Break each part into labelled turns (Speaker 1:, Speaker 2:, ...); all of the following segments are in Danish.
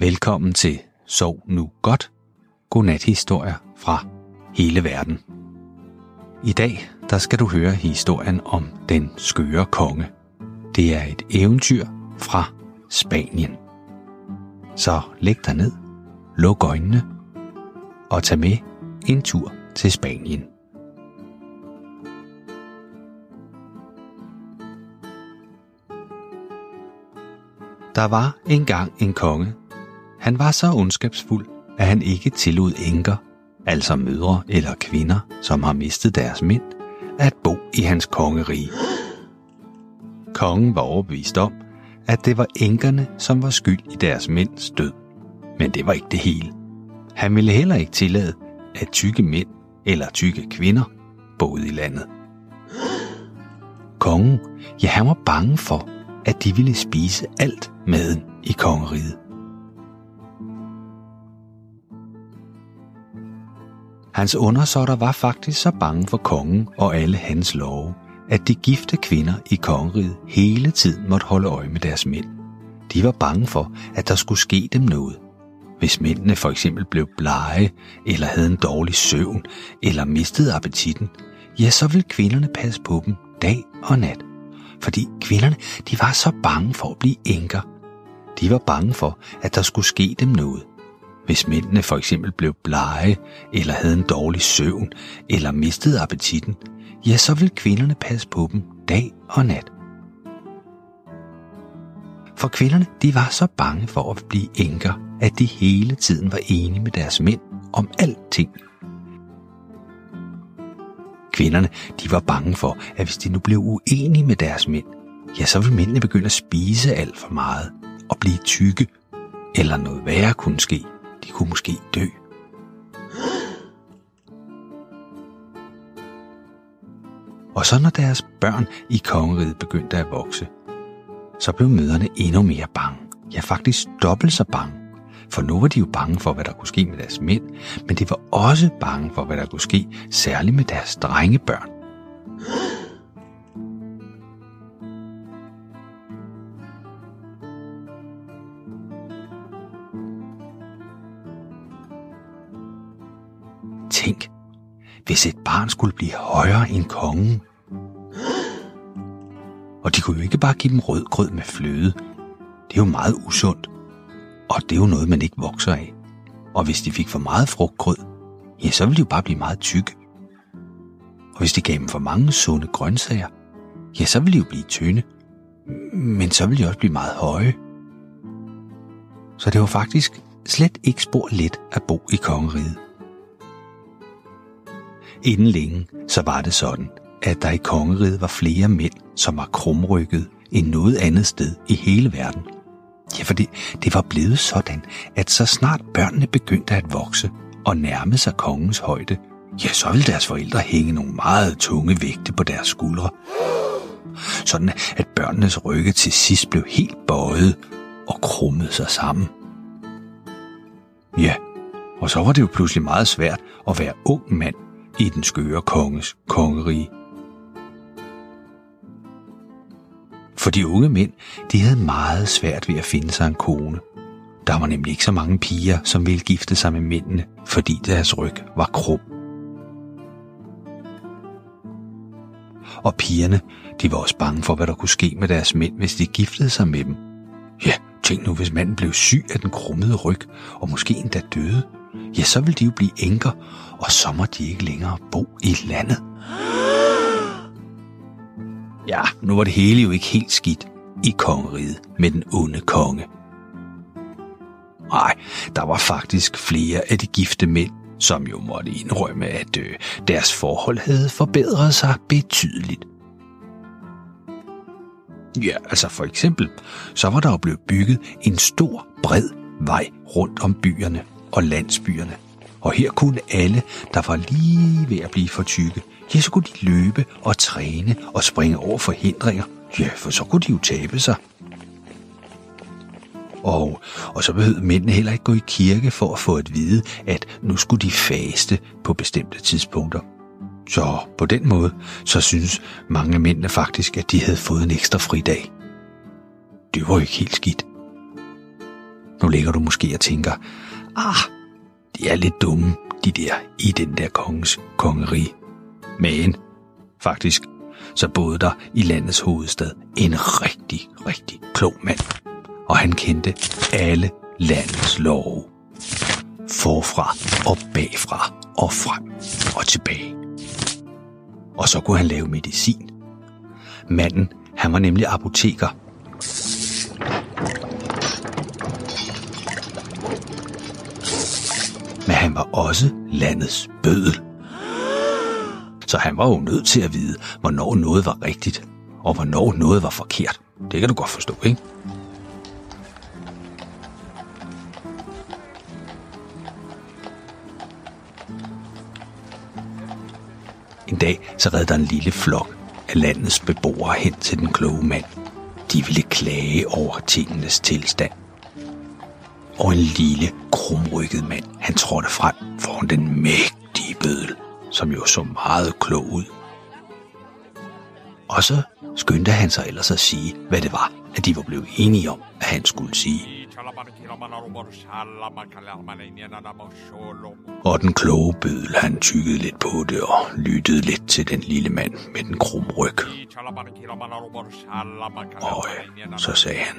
Speaker 1: Velkommen til Sov Nu Godt. Godnat-historier fra hele verden. I dag der skal du høre historien om den skøre konge. Det er et eventyr fra Spanien. Så læg dig ned, luk øjnene og tag med en tur til Spanien. Der var engang en konge. Han var så ondskabsfuld, at han ikke tillod enker, altså mødre eller kvinder, som har mistet deres mænd, at bo i hans kongerige. Kongen var overbevist om, at det var enkerne, som var skyld i deres mænds død. Men det var ikke det hele. Han ville heller ikke tillade, at tykke mænd eller tykke kvinder boede i landet. Kongen, ja han var bange for, at de ville spise alt maden i kongeriget. Hans undersåtter var faktisk så bange for kongen og alle hans love, at de gifte kvinder i kongeriget hele tiden måtte holde øje med deres mænd. De var bange for, at der skulle ske dem noget. Hvis mændene for eksempel blev blege, eller havde en dårlig søvn, eller mistede appetitten, ja, så ville kvinderne passe på dem dag og nat. Fordi kvinderne, de var så bange for at blive enker. De var bange for, at der skulle ske dem noget. Hvis mændene for eksempel blev blege, eller havde en dårlig søvn, eller mistede appetitten, ja, så ville kvinderne passe på dem dag og nat. For kvinderne, de var så bange for at blive enker, at de hele tiden var enige med deres mænd om alting. Kvinderne, de var bange for, at hvis de nu blev uenige med deres mænd, ja, så ville mændene begynde at spise alt for meget og blive tykke, eller noget værre kunne ske. De kunne måske dø. Og så når deres børn i kongeriget begyndte at vokse, så blev møderne endnu mere bange. Ja, faktisk dobbelt så bange. For nu var de jo bange for, hvad der kunne ske med deres mænd, men de var også bange for, hvad der kunne ske, særligt med deres drengebørn. Tænk, hvis et barn skulle blive højere end kongen. Og de kunne jo ikke bare give dem rød grød med fløde. Det er jo meget usundt. Og det er jo noget, man ikke vokser af. Og hvis de fik for meget frugtgrød, ja, så ville de jo bare blive meget tykke. Og hvis de gav dem for mange sunde grøntsager, ja, så ville de jo blive tynde. Men så ville de også blive meget høje. Så det var faktisk slet ikke spor let at bo i kongeriget. Inden længe, så var det sådan, at der i kongeriget var flere mænd, som var krumrykket end noget andet sted i hele verden. Ja, for det, det var blevet sådan, at så snart børnene begyndte at vokse og nærme sig kongens højde, ja, så ville deres forældre hænge nogle meget tunge vægte på deres skuldre. Sådan at børnenes rygge til sidst blev helt bøjet og krummede sig sammen. Ja, og så var det jo pludselig meget svært at være ung mand i den skøre konges kongerige. For de unge mænd, de havde meget svært ved at finde sig en kone. Der var nemlig ikke så mange piger, som ville gifte sig med mændene, fordi deres ryg var krum. Og pigerne, de var også bange for, hvad der kunne ske med deres mænd, hvis de giftede sig med dem. Ja, tænk nu, hvis manden blev syg af den krummede ryg, og måske endda døde. Ja, så ville de jo blive enker, og så må de ikke længere bo i landet. Ja, nu var det hele jo ikke helt skidt i kongeriget med den onde konge. Nej, der var faktisk flere af de gifte mænd, som jo måtte indrømme, at øh, deres forhold havde forbedret sig betydeligt. Ja, altså for eksempel, så var der jo blevet bygget en stor, bred vej rundt om byerne og landsbyerne. Og her kunne alle, der var lige ved at blive for tykke, ja, så kunne de løbe og træne og springe over forhindringer. Ja, for så kunne de jo tabe sig. Og, og så behøvede mændene heller ikke gå i kirke for at få at vide, at nu skulle de faste på bestemte tidspunkter. Så på den måde, så synes mange af mændene faktisk, at de havde fået en ekstra fridag. Det var jo ikke helt skidt. Nu ligger du måske og tænker, ah, de er lidt dumme, de der i den der kongens kongeri. Men faktisk, så boede der i landets hovedstad en rigtig, rigtig klog mand. Og han kendte alle landets love. Forfra og bagfra og frem og tilbage. Og så kunne han lave medicin. Manden, han var nemlig apoteker. Han var også landets bødel. Så han var jo nødt til at vide, hvornår noget var rigtigt, og hvornår noget var forkert. Det kan du godt forstå, ikke? En dag så red der en lille flok af landets beboere hen til den kloge mand. De ville klage over tingenes tilstand. Og en lille, krumrykket mand, han trådte frem foran den mægtige bødel, som jo så meget klog ud. Og så skyndte han sig ellers at sige, hvad det var, at de var blevet enige om, at han skulle sige. Og den kloge bødel, han tykkede lidt på det og lyttede lidt til den lille mand med den krum ryg. Og så sagde han,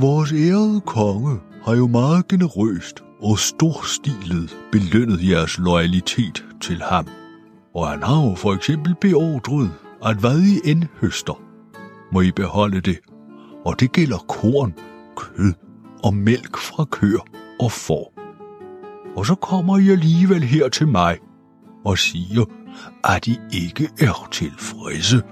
Speaker 2: Vores ærede konge har jo meget generøst og storstilet belønnet jeres loyalitet til ham. Og han har jo for eksempel beordret, at hvad I end høster, må I beholde det. Og det gælder korn, kød og mælk fra køer og får. Og så kommer I alligevel her til mig og siger, at I ikke er tilfredse.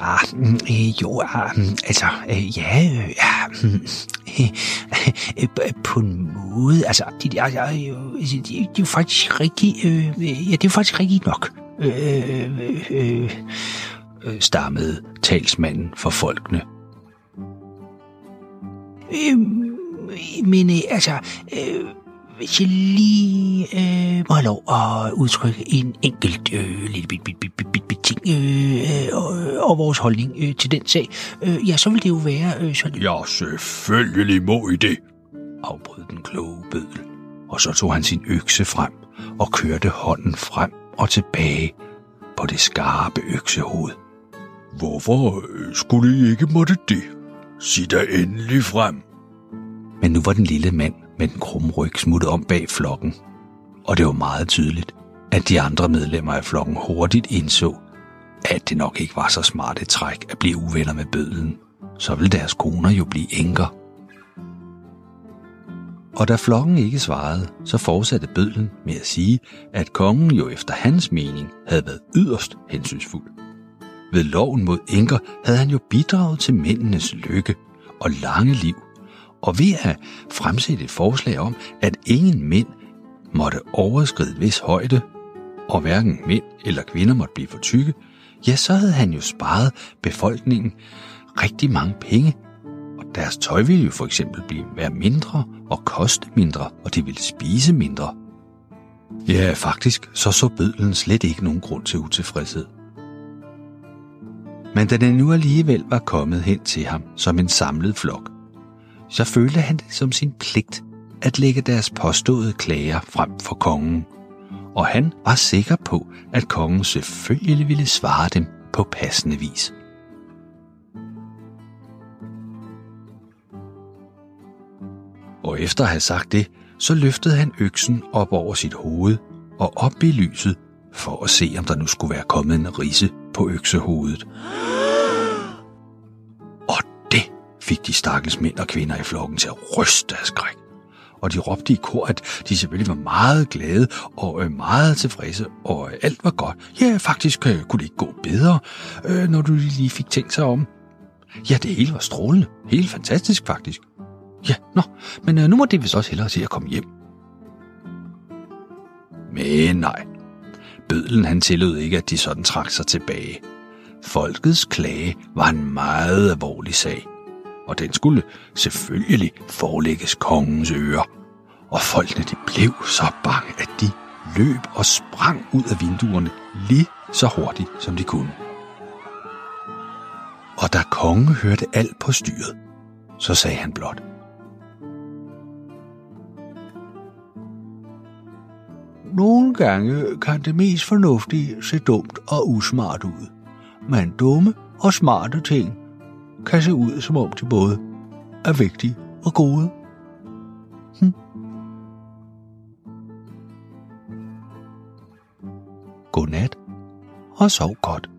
Speaker 1: Ah, mm, øh, jo, ah, mm, altså, øh, ja, øh, ja mm, øh, øh, øh, på en måde, altså, det de, altså, de, de, de er jo faktisk rigtig, øh, øh, ja, det er jo faktisk rigtig nok, øh, øh, øh, øh, stammede talsmanden for folkene. Øh, men øh, altså, øh, hvis jeg lige øh, må have lov at udtrykke en enkelt øh, lille bit, bit, bit, bit, bit, bit ting øh, og, og vores holdning øh, til den sag, øh, ja, så vil det jo være øh, sådan...
Speaker 2: Ja, selvfølgelig må I det.
Speaker 1: afbrød den kloge bødel, og så tog han sin økse frem og kørte hånden frem og tilbage på det skarpe øksehoved.
Speaker 2: Hvorfor øh, skulle I ikke måtte det? Sig da endelig frem.
Speaker 1: Men nu var den lille mand med den krumme ryg smuttet om bag flokken, og det var meget tydeligt, at de andre medlemmer af flokken hurtigt indså, at det nok ikke var så smart et træk at blive uvenner med bødlen. Så ville deres koner jo blive enker. Og da flokken ikke svarede, så fortsatte bødlen med at sige, at kongen jo efter hans mening havde været yderst hensynsfuld. Ved loven mod enker havde han jo bidraget til mændenes lykke og lange liv, og ved at fremsætte et forslag om, at ingen mænd måtte overskride vis højde, og hverken mænd eller kvinder måtte blive for tykke, ja, så havde han jo sparet befolkningen rigtig mange penge, og deres tøj ville jo for eksempel blive være mindre og koste mindre, og de ville spise mindre. Ja, faktisk så så bødlen slet ikke nogen grund til utilfredshed. Men da den nu alligevel var kommet hen til ham som en samlet flok, så følte han det som sin pligt at lægge deres påståede klager frem for kongen. Og han var sikker på, at kongen selvfølgelig ville svare dem på passende vis. Og efter at have sagt det, så løftede han øksen op over sit hoved og op i lyset for at se, om der nu skulle være kommet en risse på øksehovedet. Fik de stakkels mænd og kvinder i flokken til at ryste af skræk. Og de råbte i kor, at de selvfølgelig var meget glade og øh, meget tilfredse, og øh, alt var godt. Ja, faktisk øh, kunne det ikke gå bedre, når du lige fik tænkt sig om. Ja, det hele var strålende. Helt fantastisk, faktisk. Ja, nå, men nu må det vist også hellere se at komme hjem. Men nej, bødlen han tillod ikke, at de sådan trak sig tilbage. Folkets klage var en meget alvorlig sag, og den skulle selvfølgelig forelægges kongens ører. Og folkene de blev så bange, at de løb og sprang ud af vinduerne lige så hurtigt, som de kunne. Og da kongen hørte alt på styret, så sagde han blot, Nogle gange kan det mest fornuftige se dumt og usmart ud, men dumme og smarte ting kan se ud, som om de både er vigtige og gode. Hm. Godnat og sov godt.